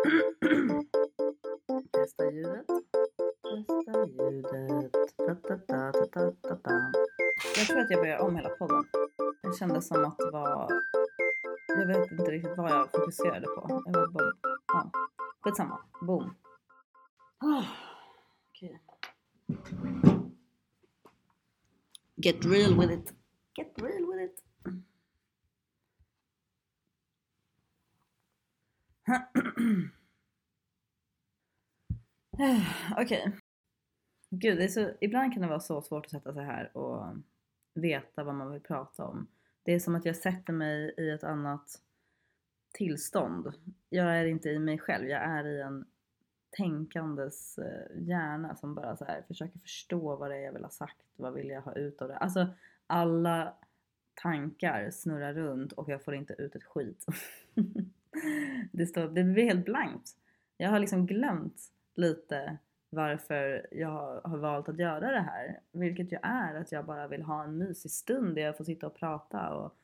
Testa ljudet. Testa ljudet. Ta, ta, ta, ta, ta. Jag tror att jag börjar om hela podden. Det kändes som att det var... Jag vet inte riktigt vad jag fokuserade på. Jag var bara... Ja. Skitsamma. Boom. Oh, Okej. Get real with it. Get real with it. Okej. Gud, det är så, ibland kan det vara så svårt att sätta sig här och veta vad man vill prata om. Det är som att jag sätter mig i ett annat tillstånd. Jag är inte i mig själv, jag är i en tänkandes eh, hjärna som bara så här försöker förstå vad det är jag vill ha sagt, vad vill jag ha ut av det. Alltså alla tankar snurrar runt och jag får inte ut ett skit. det, står, det blir helt blankt. Jag har liksom glömt lite varför jag har valt att göra det här. Vilket ju är att jag bara vill ha en mysig stund där jag får sitta och prata och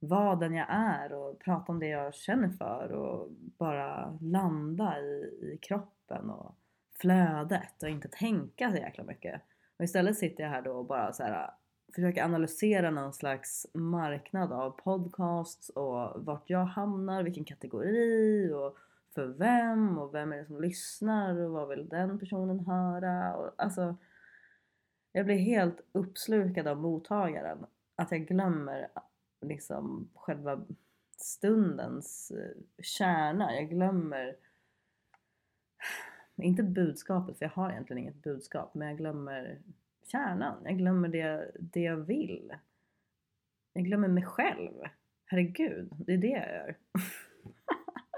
vara den jag är och prata om det jag känner för och bara landa i, i kroppen och flödet och inte tänka så jäkla mycket. Och istället sitter jag här då och bara så här försöker analysera någon slags marknad av podcasts och vart jag hamnar, vilken kategori och för vem och vem är det som lyssnar och vad vill den personen höra och alltså jag blir helt uppslukad av mottagaren att jag glömmer liksom själva stundens eh, kärna. Jag glömmer inte budskapet för jag har egentligen inget budskap men jag glömmer kärnan. Jag glömmer det, det jag vill. Jag glömmer mig själv. Herregud, det är det jag gör.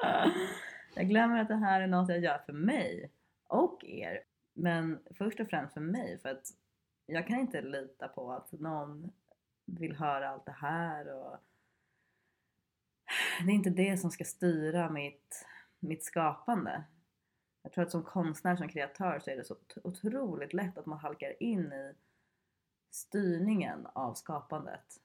jag glömmer att det här är något jag gör för mig och er. Men först och främst för mig för att jag kan inte lita på att någon vill höra allt det här och det är inte det som ska styra mitt, mitt skapande. Jag tror att som konstnär, som kreatör så är det så otroligt lätt att man halkar in i styrningen av skapandet.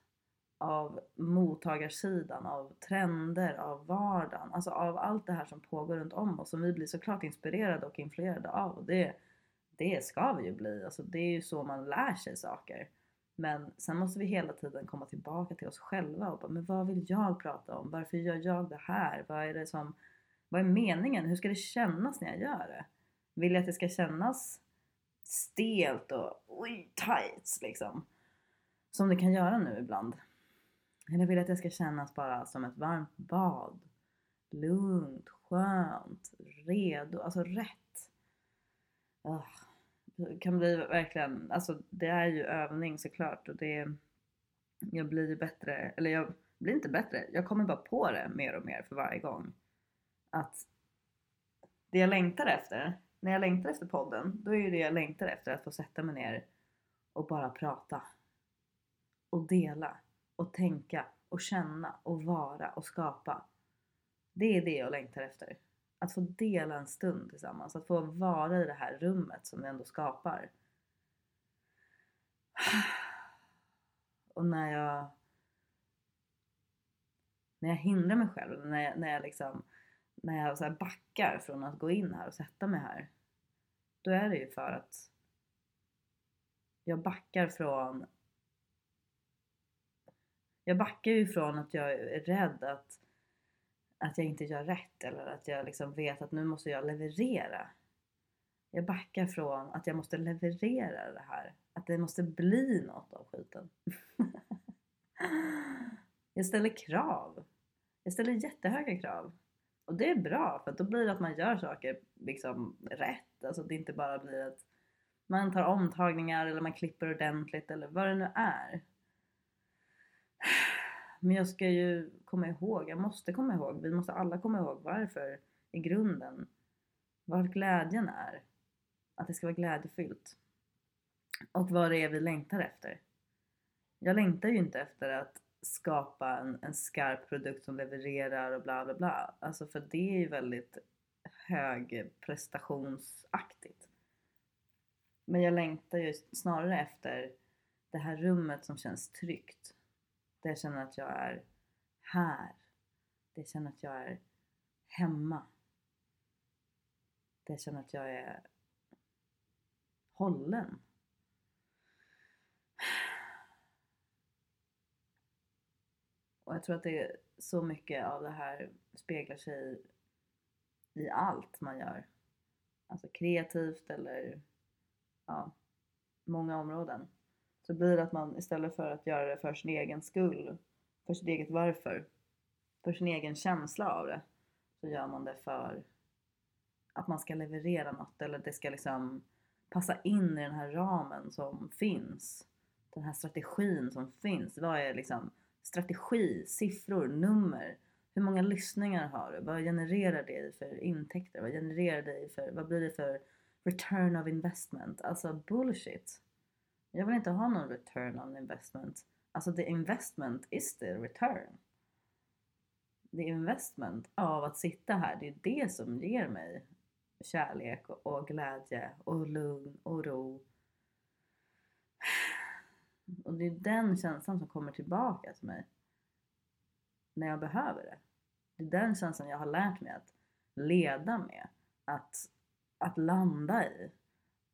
Av mottagarsidan, av trender, av vardagen. Alltså av allt det här som pågår runt om oss som vi blir såklart inspirerade och influerade av. Och det, det ska vi ju bli. Alltså det är ju så man lär sig saker. Men sen måste vi hela tiden komma tillbaka till oss själva och bara, men vad vill jag prata om? Varför gör jag det här? Vad är det som vad är meningen? Hur ska det kännas när jag gör det? Vill jag att det ska kännas stelt och oj, tights liksom? Som det kan göra nu ibland. Eller vill jag att det ska kännas bara som ett varmt bad? Lugnt, skönt, redo, alltså rätt. Oh, det kan bli verkligen, alltså det är ju övning såklart och det jag blir ju bättre, eller jag blir inte bättre, jag kommer bara på det mer och mer för varje gång att det jag längtar efter, när jag längtar efter podden, då är ju det jag längtar efter att få sätta mig ner och bara prata. Och dela. Och tänka. Och känna. Och vara. Och skapa. Det är det jag längtar efter. Att få dela en stund tillsammans. Att få vara i det här rummet som vi ändå skapar. Och när jag när jag hindrar mig själv, när jag, när jag liksom när jag så backar från att gå in här och sätta mig här. Då är det ju för att jag backar från jag backar ju från att jag är rädd att, att jag inte gör rätt eller att jag liksom vet att nu måste jag leverera. Jag backar från att jag måste leverera det här. Att det måste bli något av skiten. jag ställer krav. Jag ställer jättehöga krav. Och det är bra för då blir det att man gör saker liksom rätt. Alltså att det inte bara blir att man tar omtagningar eller man klipper ordentligt eller vad det nu är. Men jag ska ju komma ihåg, jag måste komma ihåg, vi måste alla komma ihåg varför i grunden, var glädjen är. Att det ska vara glädjefyllt. Och vad det är vi längtar efter. Jag längtar ju inte efter att skapa en, en skarp produkt som levererar och bla bla bla. Alltså för det är ju väldigt högprestationsaktigt. Men jag längtar ju snarare efter det här rummet som känns tryggt. Där jag känner att jag är här. Där jag känner att jag är hemma. Där jag känner att jag är hållen. Och jag tror att det är så mycket av det här speglar sig i allt man gör. Alltså kreativt eller ja, många områden. Så blir det att man istället för att göra det för sin egen skull, för sitt eget varför, för sin egen känsla av det, så gör man det för att man ska leverera något eller att det ska liksom passa in i den här ramen som finns. Den här strategin som finns. Vad är liksom strategi, siffror, nummer? Hur många lyssningar har du? Vad genererar det för intäkter? Vad genererar det för, vad blir det för return of investment? Alltså bullshit. Jag vill inte ha någon return on investment. Alltså the investment is the return. The investment av att sitta här, det är det som ger mig kärlek och glädje och lugn och ro. Och det är den känslan som kommer tillbaka till mig när jag behöver det. Det är den känslan jag har lärt mig att leda med, att, att landa i.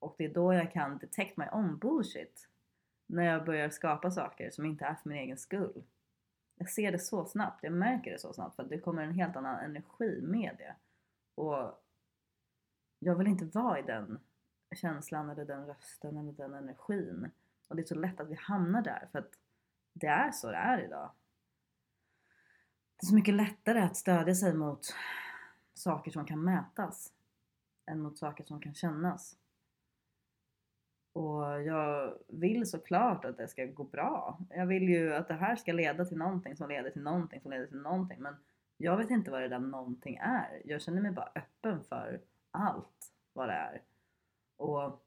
Och det är då jag kan detect my own bullshit. När jag börjar skapa saker som inte är för min egen skull. Jag ser det så snabbt, jag märker det så snabbt för att det kommer en helt annan energi med det. Och jag vill inte vara i den känslan eller den rösten eller den energin. Och det är så lätt att vi hamnar där för att det är så det är idag. Det är så mycket lättare att stödja sig mot saker som kan mätas än mot saker som kan kännas. Och jag vill såklart att det ska gå bra. Jag vill ju att det här ska leda till någonting som leder till någonting som leder till någonting. Men jag vet inte vad det där någonting är. Jag känner mig bara öppen för allt vad det är. Och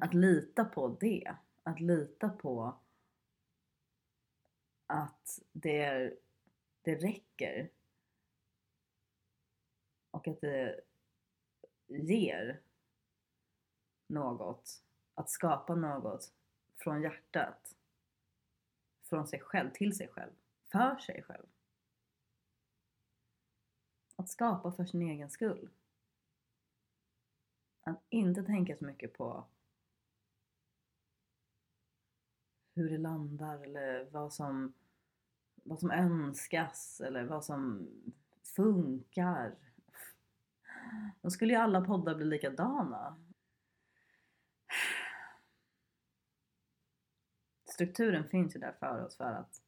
att lita på det. Att lita på att det, är, det räcker. Och att det ger något. Att skapa något från hjärtat. Från sig själv, till sig själv. För sig själv. Att skapa för sin egen skull. Att inte tänka så mycket på hur det landar eller vad som, vad som önskas eller vad som funkar. Då skulle ju alla poddar bli likadana. Strukturen finns ju där för oss för att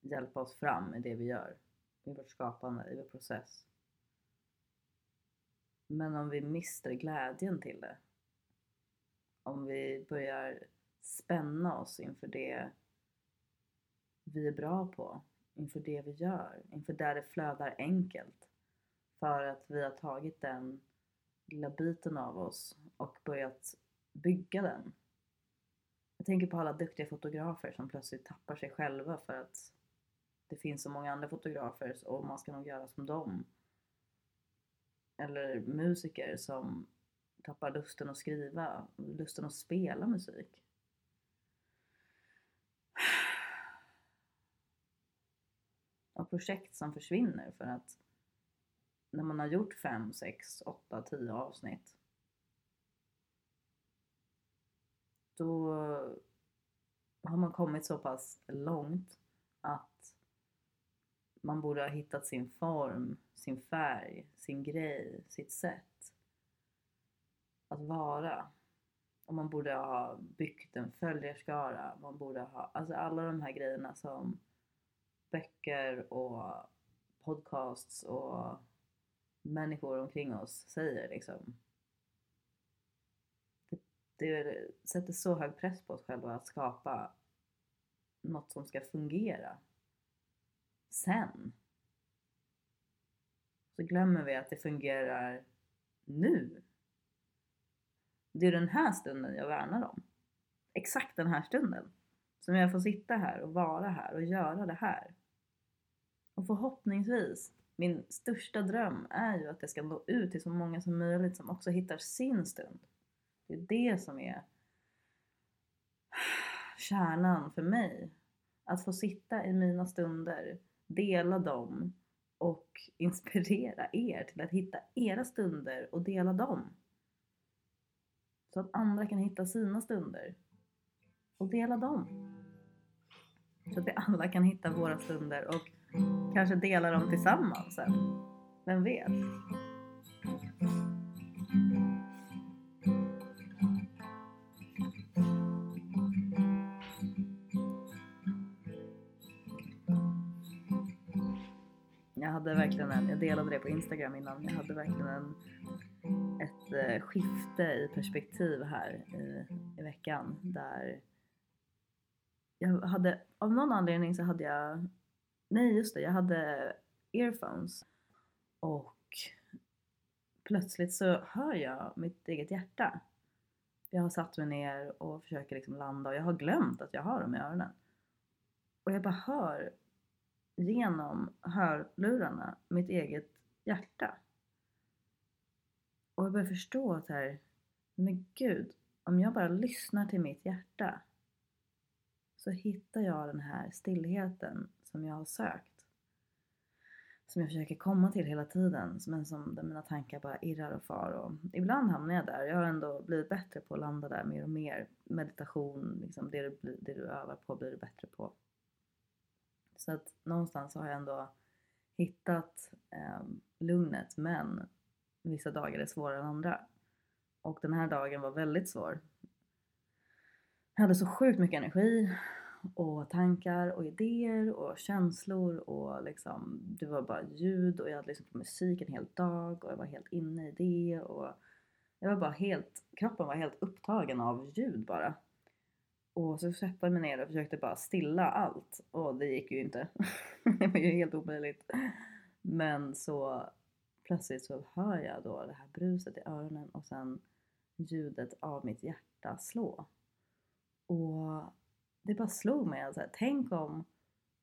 hjälpa oss fram i det vi gör. I vårt skapande, i vår process. Men om vi mister glädjen till det. Om vi börjar spänna oss inför det vi är bra på, inför det vi gör, inför där det flödar enkelt. För att vi har tagit den lilla biten av oss och börjat bygga den. Jag tänker på alla duktiga fotografer som plötsligt tappar sig själva för att det finns så många andra fotografer och man ska nog göra som dem eller musiker som tappar lusten att skriva, lusten att spela musik. Och projekt som försvinner för att när man har gjort 5, 6, 8, 10 avsnitt då har man kommit så pass långt att man borde ha hittat sin form, sin färg, sin grej, sitt sätt att vara. Och man borde ha byggt en följarskara, man borde ha, alltså alla de här grejerna som böcker och podcasts och människor omkring oss säger liksom. Det, sätter så hög press på oss själva att skapa något som ska fungera sen. Så glömmer vi att det fungerar nu. Det är den här stunden jag värnar om. Exakt den här stunden. Som jag får sitta här och vara här och göra det här. Och förhoppningsvis, min största dröm är ju att jag ska nå ut till så många som möjligt som också hittar sin stund. Det är det som är kärnan för mig. Att få sitta i mina stunder dela dem och inspirera er till att hitta era stunder och dela dem. Så att andra kan hitta sina stunder och dela dem. Så att vi alla kan hitta våra stunder och kanske dela dem tillsammans sen. Vem vet? Hade verkligen en, jag delade det på Instagram innan, jag hade verkligen en, ett eh, skifte i perspektiv här i, i veckan där jag hade, av någon anledning så hade jag, nej just det, jag hade earphones och plötsligt så hör jag mitt eget hjärta. Jag har satt mig ner och försöker liksom landa och jag har glömt att jag har dem i öronen. Och jag bara hör genom hörlurarna mitt eget hjärta. Och jag börjar förstå att här, men gud, om jag bara lyssnar till mitt hjärta så hittar jag den här stillheten som jag har sökt. Som jag försöker komma till hela tiden, men som där mina tankar bara irrar och far. Och ibland hamnar jag där. Jag har ändå blivit bättre på att landa där mer och mer. Meditation, liksom det, du, det du övar på blir du bättre på. Så att någonstans har jag ändå hittat eh, lugnet men vissa dagar är svårare än andra. Och den här dagen var väldigt svår. Jag hade så sjukt mycket energi och tankar och idéer och känslor och liksom det var bara ljud och jag hade lyssnat på musik en hel dag och jag var helt inne i det och jag var bara helt, kroppen var helt upptagen av ljud bara. Och så satte jag mig ner och försökte bara stilla allt och det gick ju inte. det var ju helt omöjligt. Men så plötsligt så hör jag då det här bruset i öronen och sen ljudet av mitt hjärta slå. Och det bara slog mig. Alltså, tänk om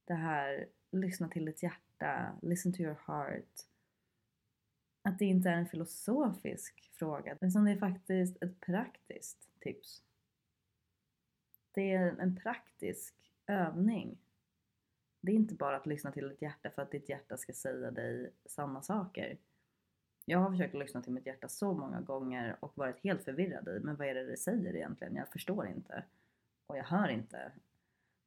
det här lyssna till ditt hjärta, listen to your heart. Att det inte är en filosofisk fråga utan det är faktiskt ett praktiskt tips. Det är en praktisk övning. Det är inte bara att lyssna till ditt hjärta för att ditt hjärta ska säga dig sanna saker. Jag har försökt lyssna till mitt hjärta så många gånger och varit helt förvirrad i, men vad är det det säger egentligen? Jag förstår inte. Och jag hör inte.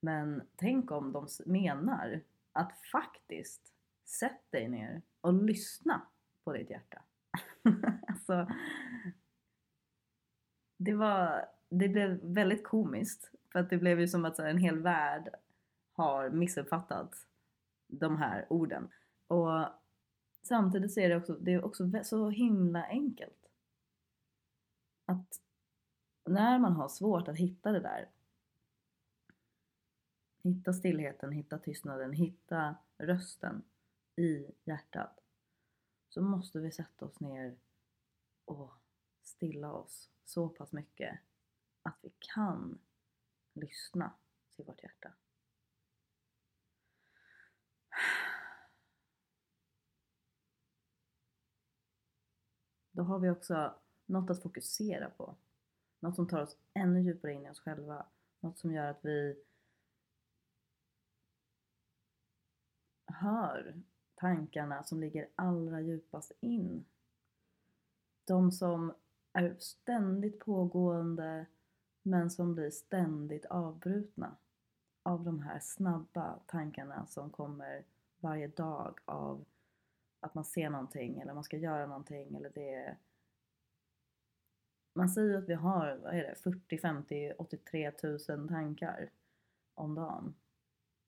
Men tänk om de menar att faktiskt sätt dig ner och lyssna på ditt hjärta. alltså, det var, det blev väldigt komiskt för att det blev ju som att en hel värld har missuppfattat de här orden. Och samtidigt så är det också, det är också så himla enkelt. Att när man har svårt att hitta det där Hitta stillheten, hitta tystnaden, hitta rösten i hjärtat. Så måste vi sätta oss ner och stilla oss så pass mycket att vi kan lyssna till vårt hjärta. Då har vi också något att fokusera på. Något som tar oss ännu djupare in i oss själva. Något som gör att vi hör tankarna som ligger allra djupast in. De som är ständigt pågående men som blir ständigt avbrutna av de här snabba tankarna som kommer varje dag av att man ser någonting eller man ska göra någonting eller det man säger att vi har, vad är det, 40, 50, 83 tusen tankar om dagen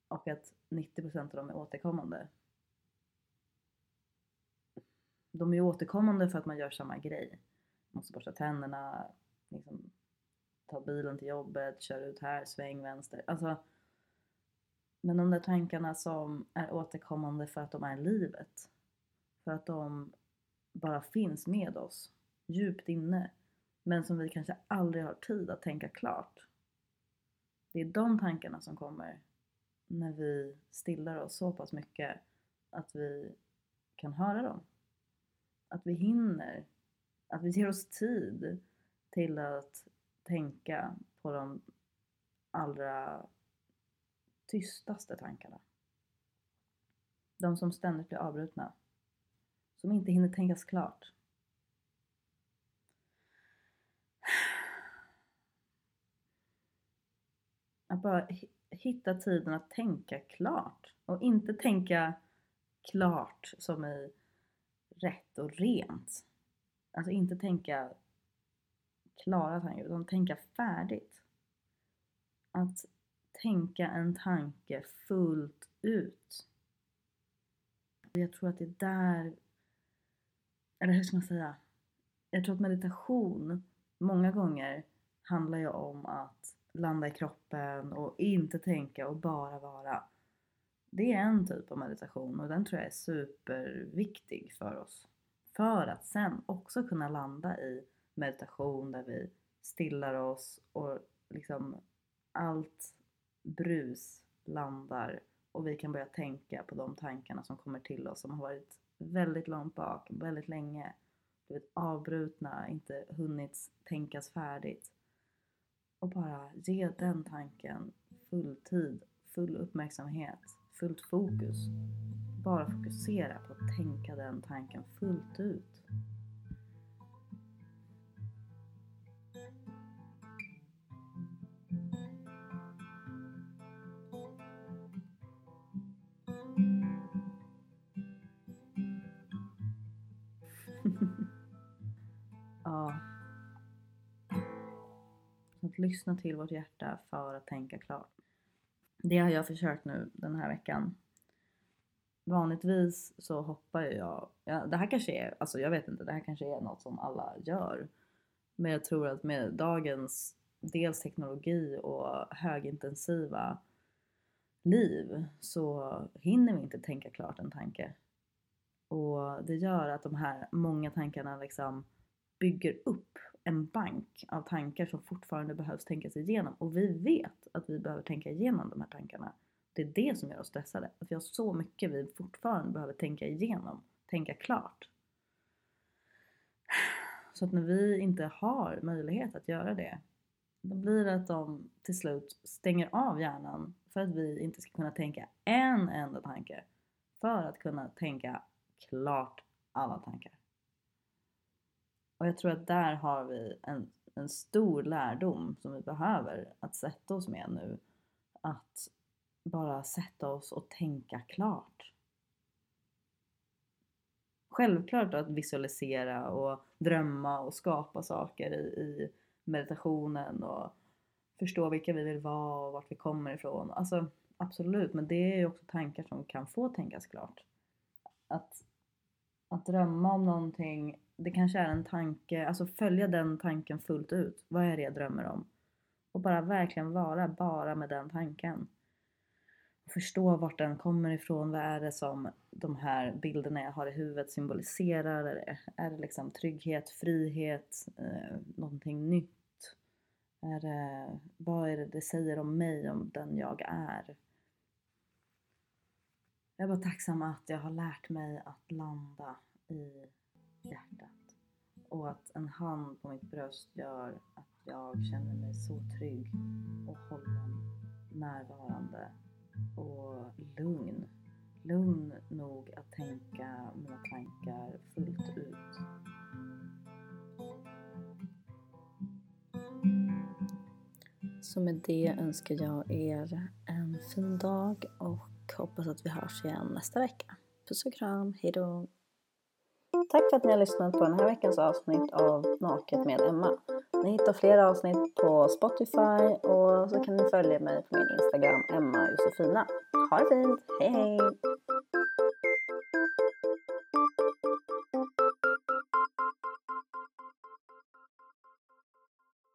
och att 90% av dem är återkommande. De är återkommande för att man gör samma grej. Man måste borsta tänderna, liksom, ta bilen till jobbet, köra ut här, sväng vänster. Alltså, men de där tankarna som är återkommande för att de är livet. För att de bara finns med oss, djupt inne. Men som vi kanske aldrig har tid att tänka klart. Det är de tankarna som kommer när vi stillar oss så pass mycket att vi kan höra dem. Att vi hinner, att vi ger oss tid till att tänka på de allra tystaste tankarna. De som ständigt blir avbrutna. Som inte hinner tänkas klart. Att bara hitta tiden att tänka klart. Och inte tänka klart som i rätt och rent. Alltså inte tänka klara tankar utan tänka färdigt. Att tänka en tanke fullt ut. Jag tror att det är där, eller hur ska man säga? Jag tror att meditation många gånger handlar ju om att landa i kroppen och inte tänka och bara vara. Det är en typ av meditation och den tror jag är superviktig för oss. För att sen också kunna landa i meditation där vi stillar oss och liksom allt brus landar och vi kan börja tänka på de tankarna som kommer till oss som har varit väldigt långt bak, väldigt länge, blivit avbrutna, inte hunnit tänkas färdigt. Och bara ge den tanken full tid, full uppmärksamhet, fullt fokus. Bara fokusera på att tänka den tanken fullt ut. Ja. Att lyssna till vårt hjärta för att tänka klart. Det har jag försökt nu den här veckan. Vanligtvis så hoppar jag, ja, det här kanske är, alltså jag vet inte, det här kanske är något som alla gör. Men jag tror att med dagens dels teknologi och högintensiva liv så hinner vi inte tänka klart en tanke. Och det gör att de här många tankarna liksom bygger upp en bank av tankar som fortfarande behövs tänkas igenom. Och vi vet att vi behöver tänka igenom de här tankarna. Det är det som gör oss stressade. Att vi har så mycket vi fortfarande behöver tänka igenom, tänka klart. Så att när vi inte har möjlighet att göra det, då blir det att de till slut stänger av hjärnan för att vi inte ska kunna tänka en enda tanke. För att kunna tänka klart alla tankar. Och jag tror att där har vi en, en stor lärdom som vi behöver att sätta oss med nu. Att bara sätta oss och tänka klart. Självklart att visualisera och drömma och skapa saker i, i meditationen och förstå vilka vi vill vara och vart vi kommer ifrån. Alltså absolut, men det är ju också tankar som kan få tänkas klart. Att att drömma om någonting, det kanske är en tanke, alltså följa den tanken fullt ut. Vad är det jag drömmer om? Och bara verkligen vara bara med den tanken. Förstå vart den kommer ifrån, vad är det som de här bilderna jag har i huvudet symboliserar? Är det, är det liksom trygghet, frihet, eh, någonting nytt? Är det, vad är det det säger om mig, om den jag är? Jag är bara tacksam att jag har lärt mig att landa i hjärtat. Och att en hand på mitt bröst gör att jag känner mig så trygg och hållen, närvarande och lugn. Lugn nog att tänka mina tankar fullt ut. Så med det önskar jag er en fin dag och hoppas att vi hörs igen nästa vecka. Puss och kram, hejdå! Tack för att ni har lyssnat på den här veckans avsnitt av Naket med Emma. Ni hittar fler avsnitt på Spotify och så kan ni följa mig på min Instagram Emma Josefina. Ha det fint, hej hej!